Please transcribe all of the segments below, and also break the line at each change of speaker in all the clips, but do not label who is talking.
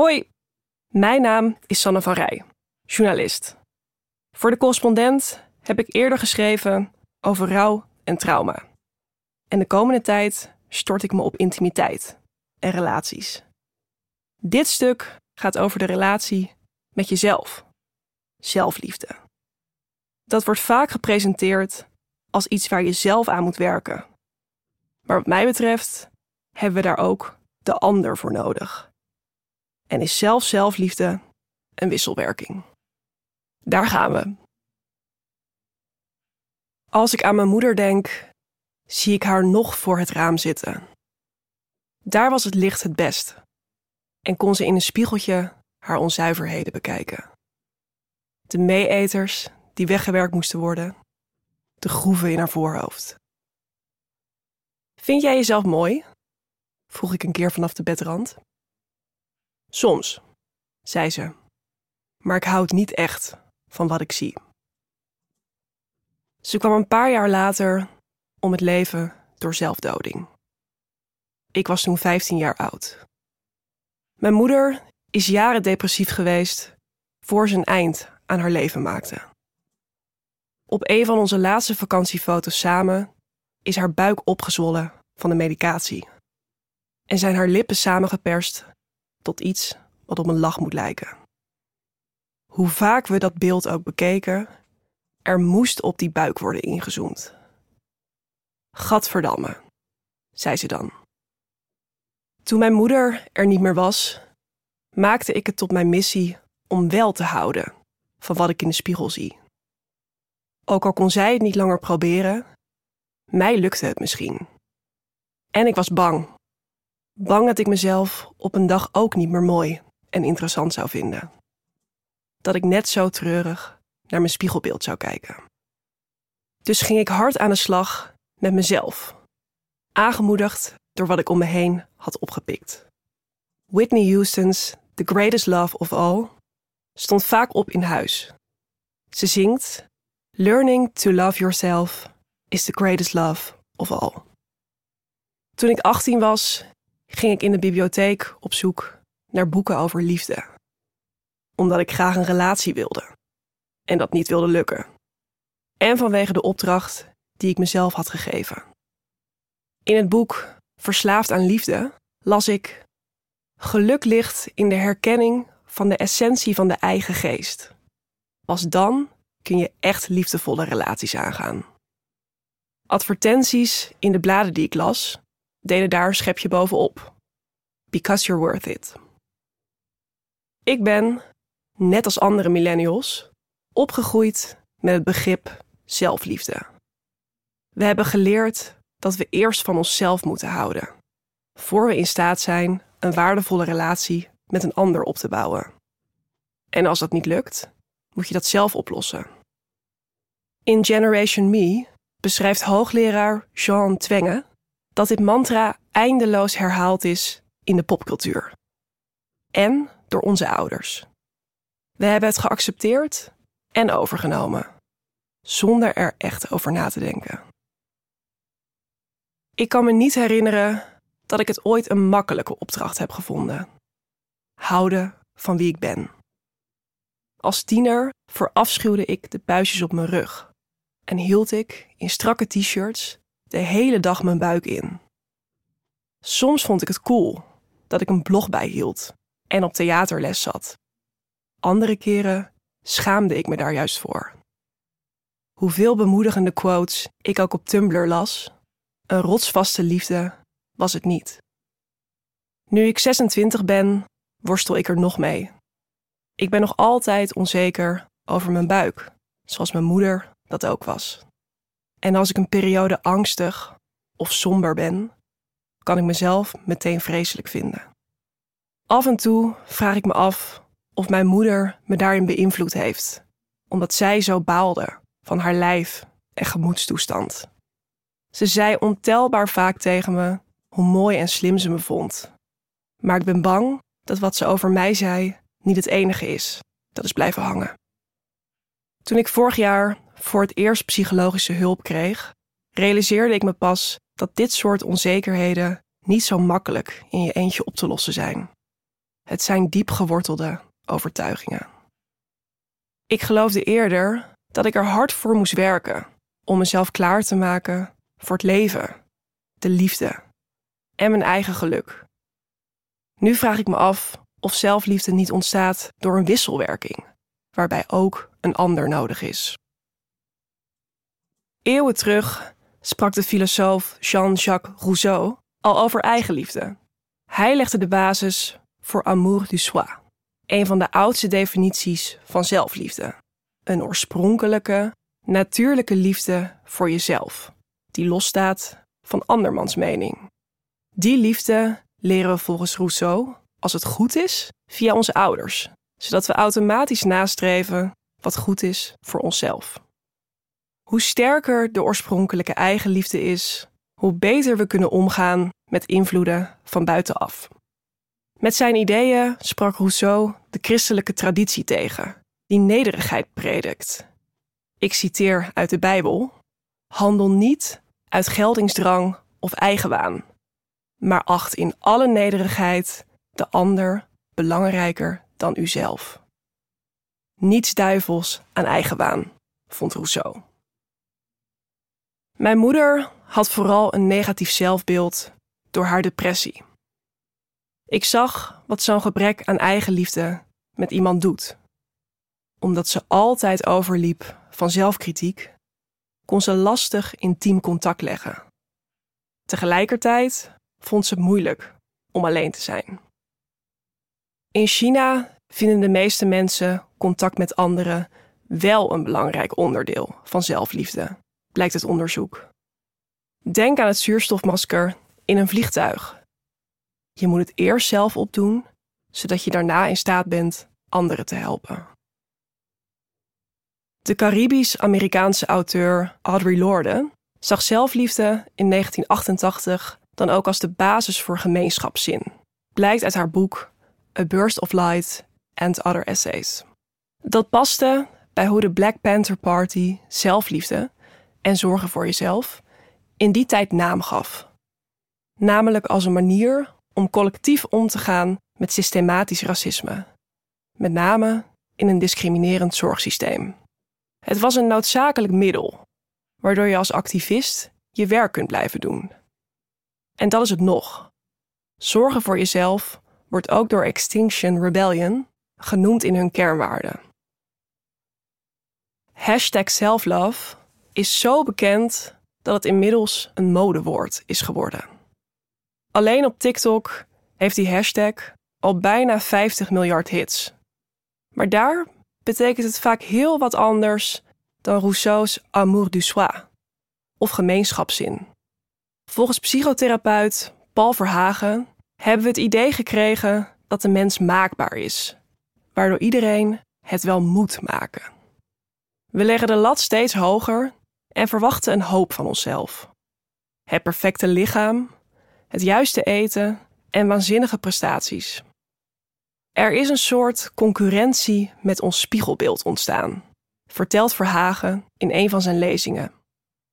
Hoi, mijn naam is Sanne van Rij, journalist. Voor de correspondent heb ik eerder geschreven over rouw en trauma. En de komende tijd stort ik me op intimiteit en relaties. Dit stuk gaat over de relatie met jezelf. Zelfliefde. Dat wordt vaak gepresenteerd als iets waar je zelf aan moet werken. Maar wat mij betreft hebben we daar ook de ander voor nodig. En is zelf zelfliefde een wisselwerking. Daar gaan we. Als ik aan mijn moeder denk, zie ik haar nog voor het raam zitten. Daar was het licht het best en kon ze in een spiegeltje haar onzuiverheden bekijken. De meeeters die weggewerkt moesten worden, de groeven in haar voorhoofd. Vind jij jezelf mooi? vroeg ik een keer vanaf de bedrand. Soms, zei ze, maar ik houd niet echt van wat ik zie. Ze kwam een paar jaar later om het leven door zelfdoding. Ik was toen 15 jaar oud. Mijn moeder is jaren depressief geweest voor ze een eind aan haar leven maakte. Op een van onze laatste vakantiefoto's samen is haar buik opgezwollen van de medicatie. En zijn haar lippen samengeperst tot iets wat op een lach moet lijken. Hoe vaak we dat beeld ook bekeken, er moest op die buik worden ingezoomd. Gadverdamme, zei ze dan. Toen mijn moeder er niet meer was, maakte ik het tot mijn missie om wel te houden van wat ik in de spiegel zie. Ook al kon zij het niet langer proberen, mij lukte het misschien. En ik was bang. Bang dat ik mezelf op een dag ook niet meer mooi en interessant zou vinden. Dat ik net zo treurig naar mijn spiegelbeeld zou kijken. Dus ging ik hard aan de slag met mezelf, aangemoedigd door wat ik om me heen had opgepikt. Whitney Houston's The Greatest Love of All stond vaak op in huis. Ze zingt Learning to love yourself is the greatest love of all. Toen ik 18 was, ging ik in de bibliotheek op zoek naar boeken over liefde. Omdat ik graag een relatie wilde. En dat niet wilde lukken. En vanwege de opdracht die ik mezelf had gegeven. In het boek Verslaafd aan Liefde las ik: Geluk ligt in de herkenning van de essentie van de eigen geest. Pas dan kun je echt liefdevolle relaties aangaan. Advertenties in de bladen die ik las deden daar een schepje bovenop. Because you're worth it. Ik ben, net als andere millennials, opgegroeid met het begrip zelfliefde. We hebben geleerd dat we eerst van onszelf moeten houden, voor we in staat zijn een waardevolle relatie met een ander op te bouwen. En als dat niet lukt, moet je dat zelf oplossen. In Generation Me beschrijft hoogleraar Jean Twenge dat dit mantra eindeloos herhaald is in de popcultuur. En door onze ouders. We hebben het geaccepteerd en overgenomen, zonder er echt over na te denken. Ik kan me niet herinneren dat ik het ooit een makkelijke opdracht heb gevonden. Houden van wie ik ben. Als tiener verafschuwde ik de buisjes op mijn rug en hield ik in strakke t-shirts de hele dag mijn buik in. Soms vond ik het cool dat ik een blog bijhield en op theaterles zat. Andere keren schaamde ik me daar juist voor. Hoeveel bemoedigende quotes ik ook op Tumblr las, een rotsvaste liefde was het niet. Nu ik 26 ben, worstel ik er nog mee. Ik ben nog altijd onzeker over mijn buik, zoals mijn moeder dat ook was. En als ik een periode angstig of somber ben, kan ik mezelf meteen vreselijk vinden. Af en toe vraag ik me af of mijn moeder me daarin beïnvloed heeft, omdat zij zo baalde van haar lijf en gemoedstoestand. Ze zei ontelbaar vaak tegen me hoe mooi en slim ze me vond. Maar ik ben bang dat wat ze over mij zei niet het enige is dat is blijven hangen. Toen ik vorig jaar voor het eerst psychologische hulp kreeg, realiseerde ik me pas dat dit soort onzekerheden niet zo makkelijk in je eentje op te lossen zijn. Het zijn diep gewortelde overtuigingen. Ik geloofde eerder dat ik er hard voor moest werken om mezelf klaar te maken voor het leven, de liefde en mijn eigen geluk. Nu vraag ik me af of zelfliefde niet ontstaat door een wisselwerking, waarbij ook een ander nodig is. Eeuwen terug sprak de filosoof Jean-Jacques Rousseau al over eigenliefde. Hij legde de basis voor amour du soi, een van de oudste definities van zelfliefde. Een oorspronkelijke, natuurlijke liefde voor jezelf, die losstaat van andermans mening. Die liefde leren we volgens Rousseau, als het goed is, via onze ouders, zodat we automatisch nastreven wat goed is voor onszelf. Hoe sterker de oorspronkelijke eigenliefde is, hoe beter we kunnen omgaan met invloeden van buitenaf. Met zijn ideeën sprak Rousseau de christelijke traditie tegen, die nederigheid predikt. Ik citeer uit de Bijbel: Handel niet uit geldingsdrang of eigenwaan, maar acht in alle nederigheid de ander belangrijker dan uzelf. Niets duivels aan eigenwaan, vond Rousseau. Mijn moeder had vooral een negatief zelfbeeld door haar depressie. Ik zag wat zo'n gebrek aan eigenliefde met iemand doet. Omdat ze altijd overliep van zelfkritiek, kon ze lastig intiem contact leggen. Tegelijkertijd vond ze het moeilijk om alleen te zijn. In China vinden de meeste mensen contact met anderen wel een belangrijk onderdeel van zelfliefde, blijkt het onderzoek. Denk aan het zuurstofmasker in een vliegtuig. Je moet het eerst zelf opdoen, zodat je daarna in staat bent anderen te helpen. De Caribisch-Amerikaanse auteur Audre Lorde zag zelfliefde in 1988 dan ook als de basis voor gemeenschapszin, blijkt uit haar boek A Burst of Light and Other Essays. Dat paste bij hoe de Black Panther Party zelfliefde en zorgen voor jezelf in die tijd naam gaf. Namelijk als een manier om collectief om te gaan met systematisch racisme, met name in een discriminerend zorgsysteem. Het was een noodzakelijk middel, waardoor je als activist je werk kunt blijven doen. En dat is het nog. Zorgen voor jezelf wordt ook door Extinction Rebellion genoemd in hun kernwaarden. Hashtag selflove is zo bekend dat het inmiddels een modewoord is geworden. Alleen op TikTok heeft die hashtag al bijna 50 miljard hits. Maar daar betekent het vaak heel wat anders dan Rousseau's amour du soi of gemeenschapszin. Volgens psychotherapeut Paul Verhagen hebben we het idee gekregen dat de mens maakbaar is, waardoor iedereen het wel moet maken. We leggen de lat steeds hoger en verwachten een hoop van onszelf. Het perfecte lichaam, het juiste eten en waanzinnige prestaties. Er is een soort concurrentie met ons spiegelbeeld ontstaan, vertelt Verhagen in een van zijn lezingen.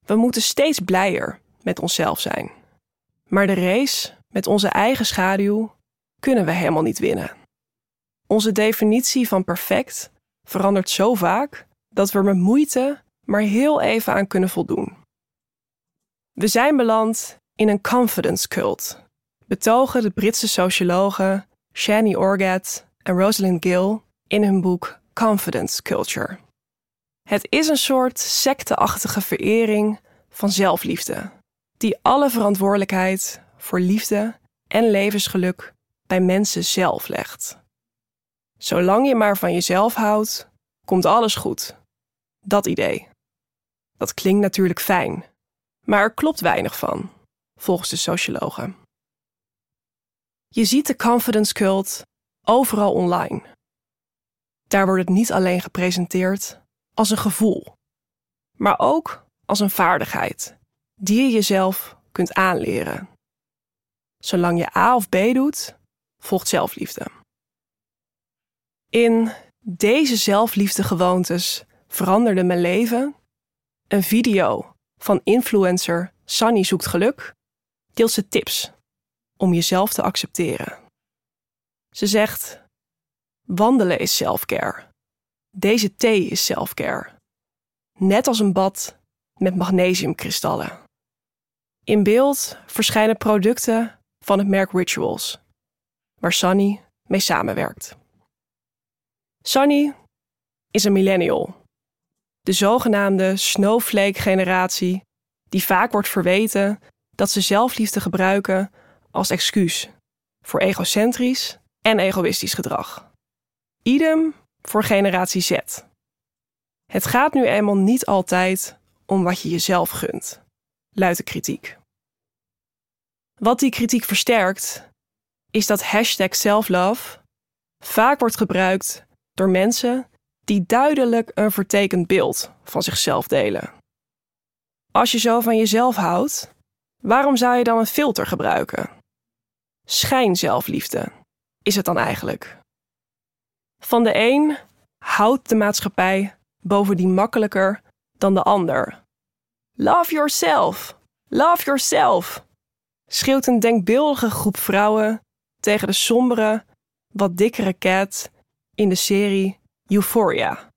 We moeten steeds blijer met onszelf zijn. Maar de race met onze eigen schaduw kunnen we helemaal niet winnen. Onze definitie van perfect verandert zo vaak dat we met moeite maar heel even aan kunnen voldoen. We zijn beland in een confidence cult, betogen de Britse sociologen Shani Orgat en Rosalind Gill in hun boek Confidence Culture. Het is een soort secteachtige verering van zelfliefde, die alle verantwoordelijkheid voor liefde en levensgeluk bij mensen zelf legt. Zolang je maar van jezelf houdt, komt alles goed. Dat idee. Dat klinkt natuurlijk fijn, maar er klopt weinig van, volgens de sociologen. Je ziet de confidence cult overal online. Daar wordt het niet alleen gepresenteerd als een gevoel, maar ook als een vaardigheid die je jezelf kunt aanleren. Zolang je A of B doet, volgt zelfliefde. In deze zelfliefdegewoontes veranderde mijn leven. Een video van influencer Sunny zoekt geluk deelt ze tips om jezelf te accepteren. Ze zegt: Wandelen is selfcare. Deze thee is selfcare. Net als een bad met magnesiumkristallen. In beeld verschijnen producten van het merk Rituals, waar Sunny mee samenwerkt. Sunny is een millennial, de zogenaamde snowflake-generatie, die vaak wordt verweten dat ze zelfliefde gebruiken als excuus voor egocentrisch en egoïstisch gedrag. Idem voor generatie Z. Het gaat nu eenmaal niet altijd om wat je jezelf gunt, luidt de kritiek. Wat die kritiek versterkt, is dat hashtag selflove vaak wordt gebruikt door mensen die duidelijk een vertekend beeld van zichzelf delen. Als je zo van jezelf houdt, waarom zou je dan een filter gebruiken? Schijnzelfliefde is het dan eigenlijk. Van de een houdt de maatschappij bovendien makkelijker dan de ander. Love yourself! Love yourself! schreeuwt een denkbeeldige groep vrouwen tegen de sombere, wat dikkere cat in de serie Euphoria.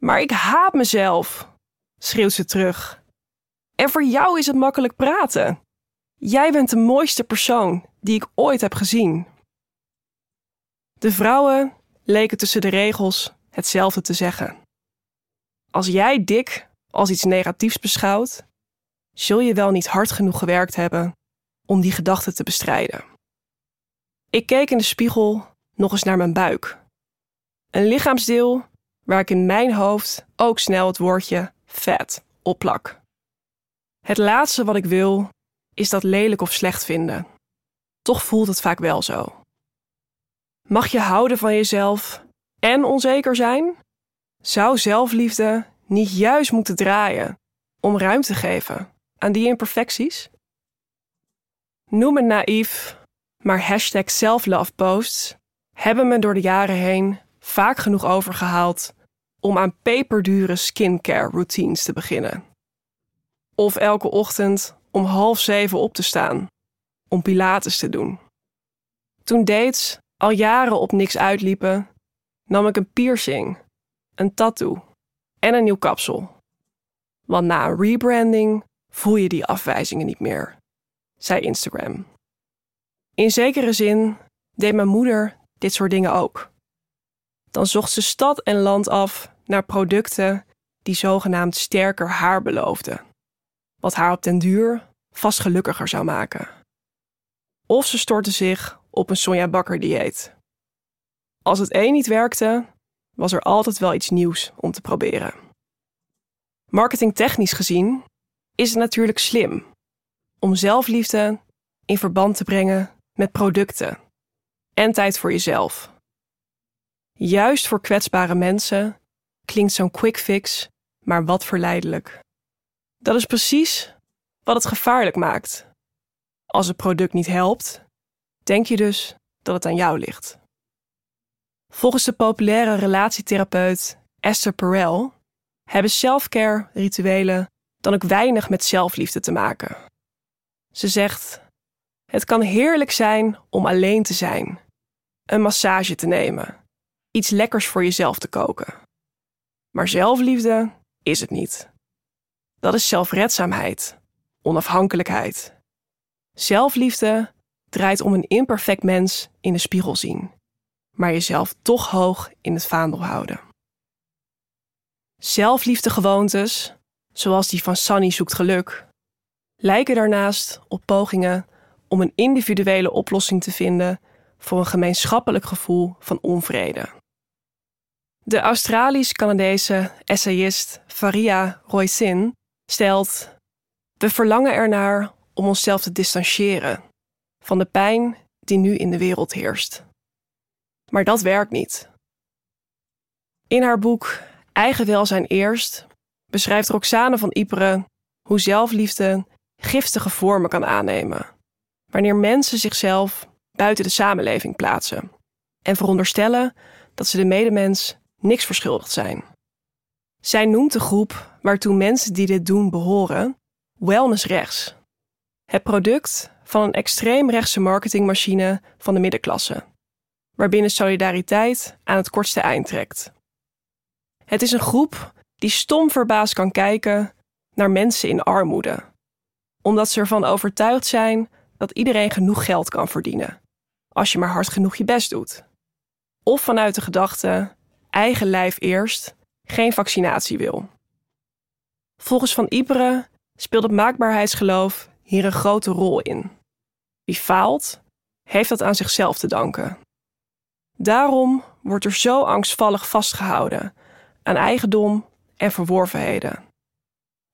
Maar ik haat mezelf, schreeuwt ze terug. En voor jou is het makkelijk praten. Jij bent de mooiste persoon die ik ooit heb gezien. De vrouwen leken tussen de regels hetzelfde te zeggen. Als jij dik als iets negatiefs beschouwt, zul je wel niet hard genoeg gewerkt hebben om die gedachte te bestrijden. Ik keek in de spiegel nog eens naar mijn buik. Een lichaamsdeel waar ik in mijn hoofd ook snel het woordje vet opplak. Het laatste wat ik wil is dat lelijk of slecht vinden. Toch voelt het vaak wel zo. Mag je houden van jezelf en onzeker zijn? Zou zelfliefde niet juist moeten draaien om ruimte te geven aan die imperfecties? Noem het naïef, maar hashtag self-love posts hebben me door de jaren heen vaak genoeg overgehaald om aan peperdure skincare routines te beginnen. Of elke ochtend om half zeven op te staan om pilates te doen. Toen dates al jaren op niks uitliepen, nam ik een piercing, een tattoo en een nieuw kapsel. Want na een rebranding voel je die afwijzingen niet meer, zei Instagram. In zekere zin deed mijn moeder dit soort dingen ook. Dan zocht ze stad en land af naar producten die zogenaamd sterker haar beloofden, wat haar op den duur vast gelukkiger zou maken. Of ze stortte zich op een Sonja Bakker dieet. Als het een niet werkte, was er altijd wel iets nieuws om te proberen. Marketingtechnisch gezien is het natuurlijk slim om zelfliefde in verband te brengen met producten en tijd voor jezelf. Juist voor kwetsbare mensen klinkt zo'n quick fix maar wat verleidelijk. Dat is precies wat het gevaarlijk maakt. Als het product niet helpt, denk je dus dat het aan jou ligt. Volgens de populaire relatietherapeut Esther Perel hebben selfcare rituelen dan ook weinig met zelfliefde te maken. Ze zegt: Het kan heerlijk zijn om alleen te zijn, een massage te nemen, iets lekkers voor jezelf te koken. Maar zelfliefde is het niet. Dat is zelfredzaamheid, onafhankelijkheid. Zelfliefde draait om een imperfect mens in de spiegel zien, maar jezelf toch hoog in het vaandel houden. Zelfliefdegewoontes, zoals die van Sunny zoekt geluk, lijken daarnaast op pogingen om een individuele oplossing te vinden voor een gemeenschappelijk gevoel van onvrede. De Australisch-Canadese essayist Faria Roysin stelt: We verlangen ernaar om onszelf te distancieren van de pijn die nu in de wereld heerst. Maar dat werkt niet. In haar boek Eigen welzijn eerst beschrijft Roxane van Iperen hoe zelfliefde giftige vormen kan aannemen wanneer mensen zichzelf buiten de samenleving plaatsen en veronderstellen dat ze de medemens niks verschuldigd zijn. Zij noemt de groep waartoe mensen die dit doen behoren wellness rechts. Het product van een extreemrechtse marketingmachine van de middenklasse, waarbinnen solidariteit aan het kortste eind trekt. Het is een groep die stom verbaasd kan kijken naar mensen in armoede, omdat ze ervan overtuigd zijn dat iedereen genoeg geld kan verdienen, als je maar hard genoeg je best doet. Of vanuit de gedachte: eigen lijf eerst, geen vaccinatie wil. Volgens Van Iperen speelt het maakbaarheidsgeloof hier een grote rol in. Wie faalt, heeft dat aan zichzelf te danken. Daarom wordt er zo angstvallig vastgehouden aan eigendom en verworvenheden.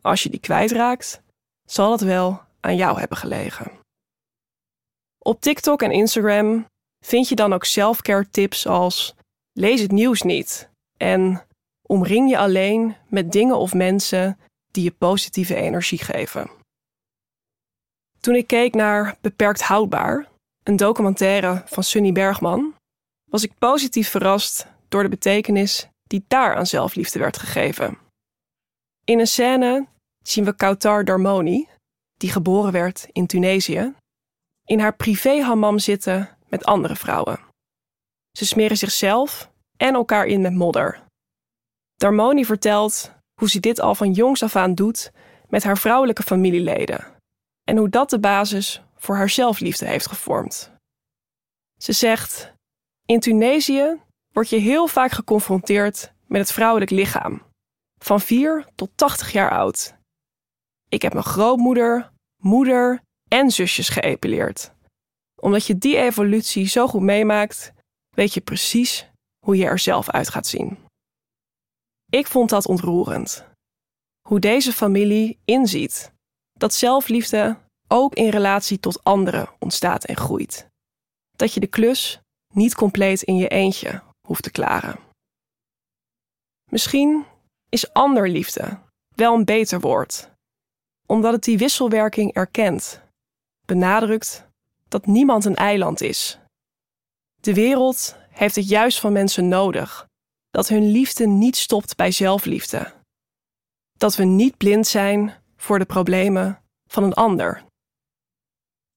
Als je die kwijtraakt, zal het wel aan jou hebben gelegen. Op TikTok en Instagram vind je dan ook selfcare tips als lees het nieuws niet en omring je alleen met dingen of mensen die je positieve energie geven. Toen ik keek naar Beperkt Houdbaar, een documentaire van Sunny Bergman, was ik positief verrast door de betekenis die daar aan zelfliefde werd gegeven. In een scène zien we Kautar Darmoni, die geboren werd in Tunesië, in haar privé-hammam zitten met andere vrouwen. Ze smeren zichzelf en elkaar in met modder. Darmoni vertelt hoe ze dit al van jongs af aan doet met haar vrouwelijke familieleden en hoe dat de basis voor haar zelfliefde heeft gevormd. Ze zegt: In Tunesië word je heel vaak geconfronteerd met het vrouwelijk lichaam, van 4 tot 80 jaar oud. Ik heb mijn grootmoeder, moeder en zusjes geëpileerd. Omdat je die evolutie zo goed meemaakt, weet je precies hoe je er zelf uit gaat zien. Ik vond dat ontroerend. Hoe deze familie inziet dat zelfliefde ook in relatie tot anderen ontstaat en groeit. Dat je de klus niet compleet in je eentje hoeft te klaren. Misschien is anderliefde wel een beter woord, omdat het die wisselwerking erkent, benadrukt dat niemand een eiland is. De wereld heeft het juist van mensen nodig dat hun liefde niet stopt bij zelfliefde. Dat we niet blind zijn voor de problemen van een ander.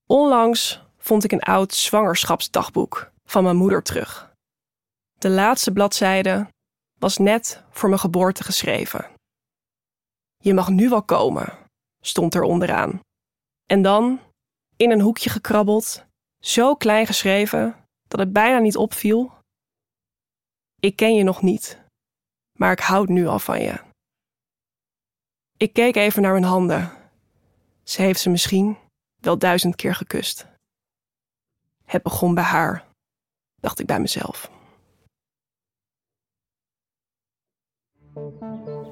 Onlangs vond ik een oud zwangerschapsdagboek van mijn moeder terug. De laatste bladzijde was net voor mijn geboorte geschreven. Je mag nu wel komen, stond er onderaan. En dan, in een hoekje gekrabbeld, zo klein geschreven dat het bijna niet opviel. Ik ken je nog niet, maar ik houd nu al van je. Ik keek even naar mijn handen. Ze heeft ze misschien wel duizend keer gekust. Het begon bij haar, dacht ik bij mezelf.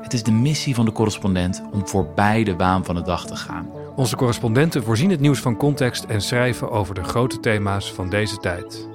Het is de missie van de correspondent om voorbij de waan van de dag te gaan.
Onze correspondenten voorzien het nieuws van context en schrijven over de grote thema's van deze tijd.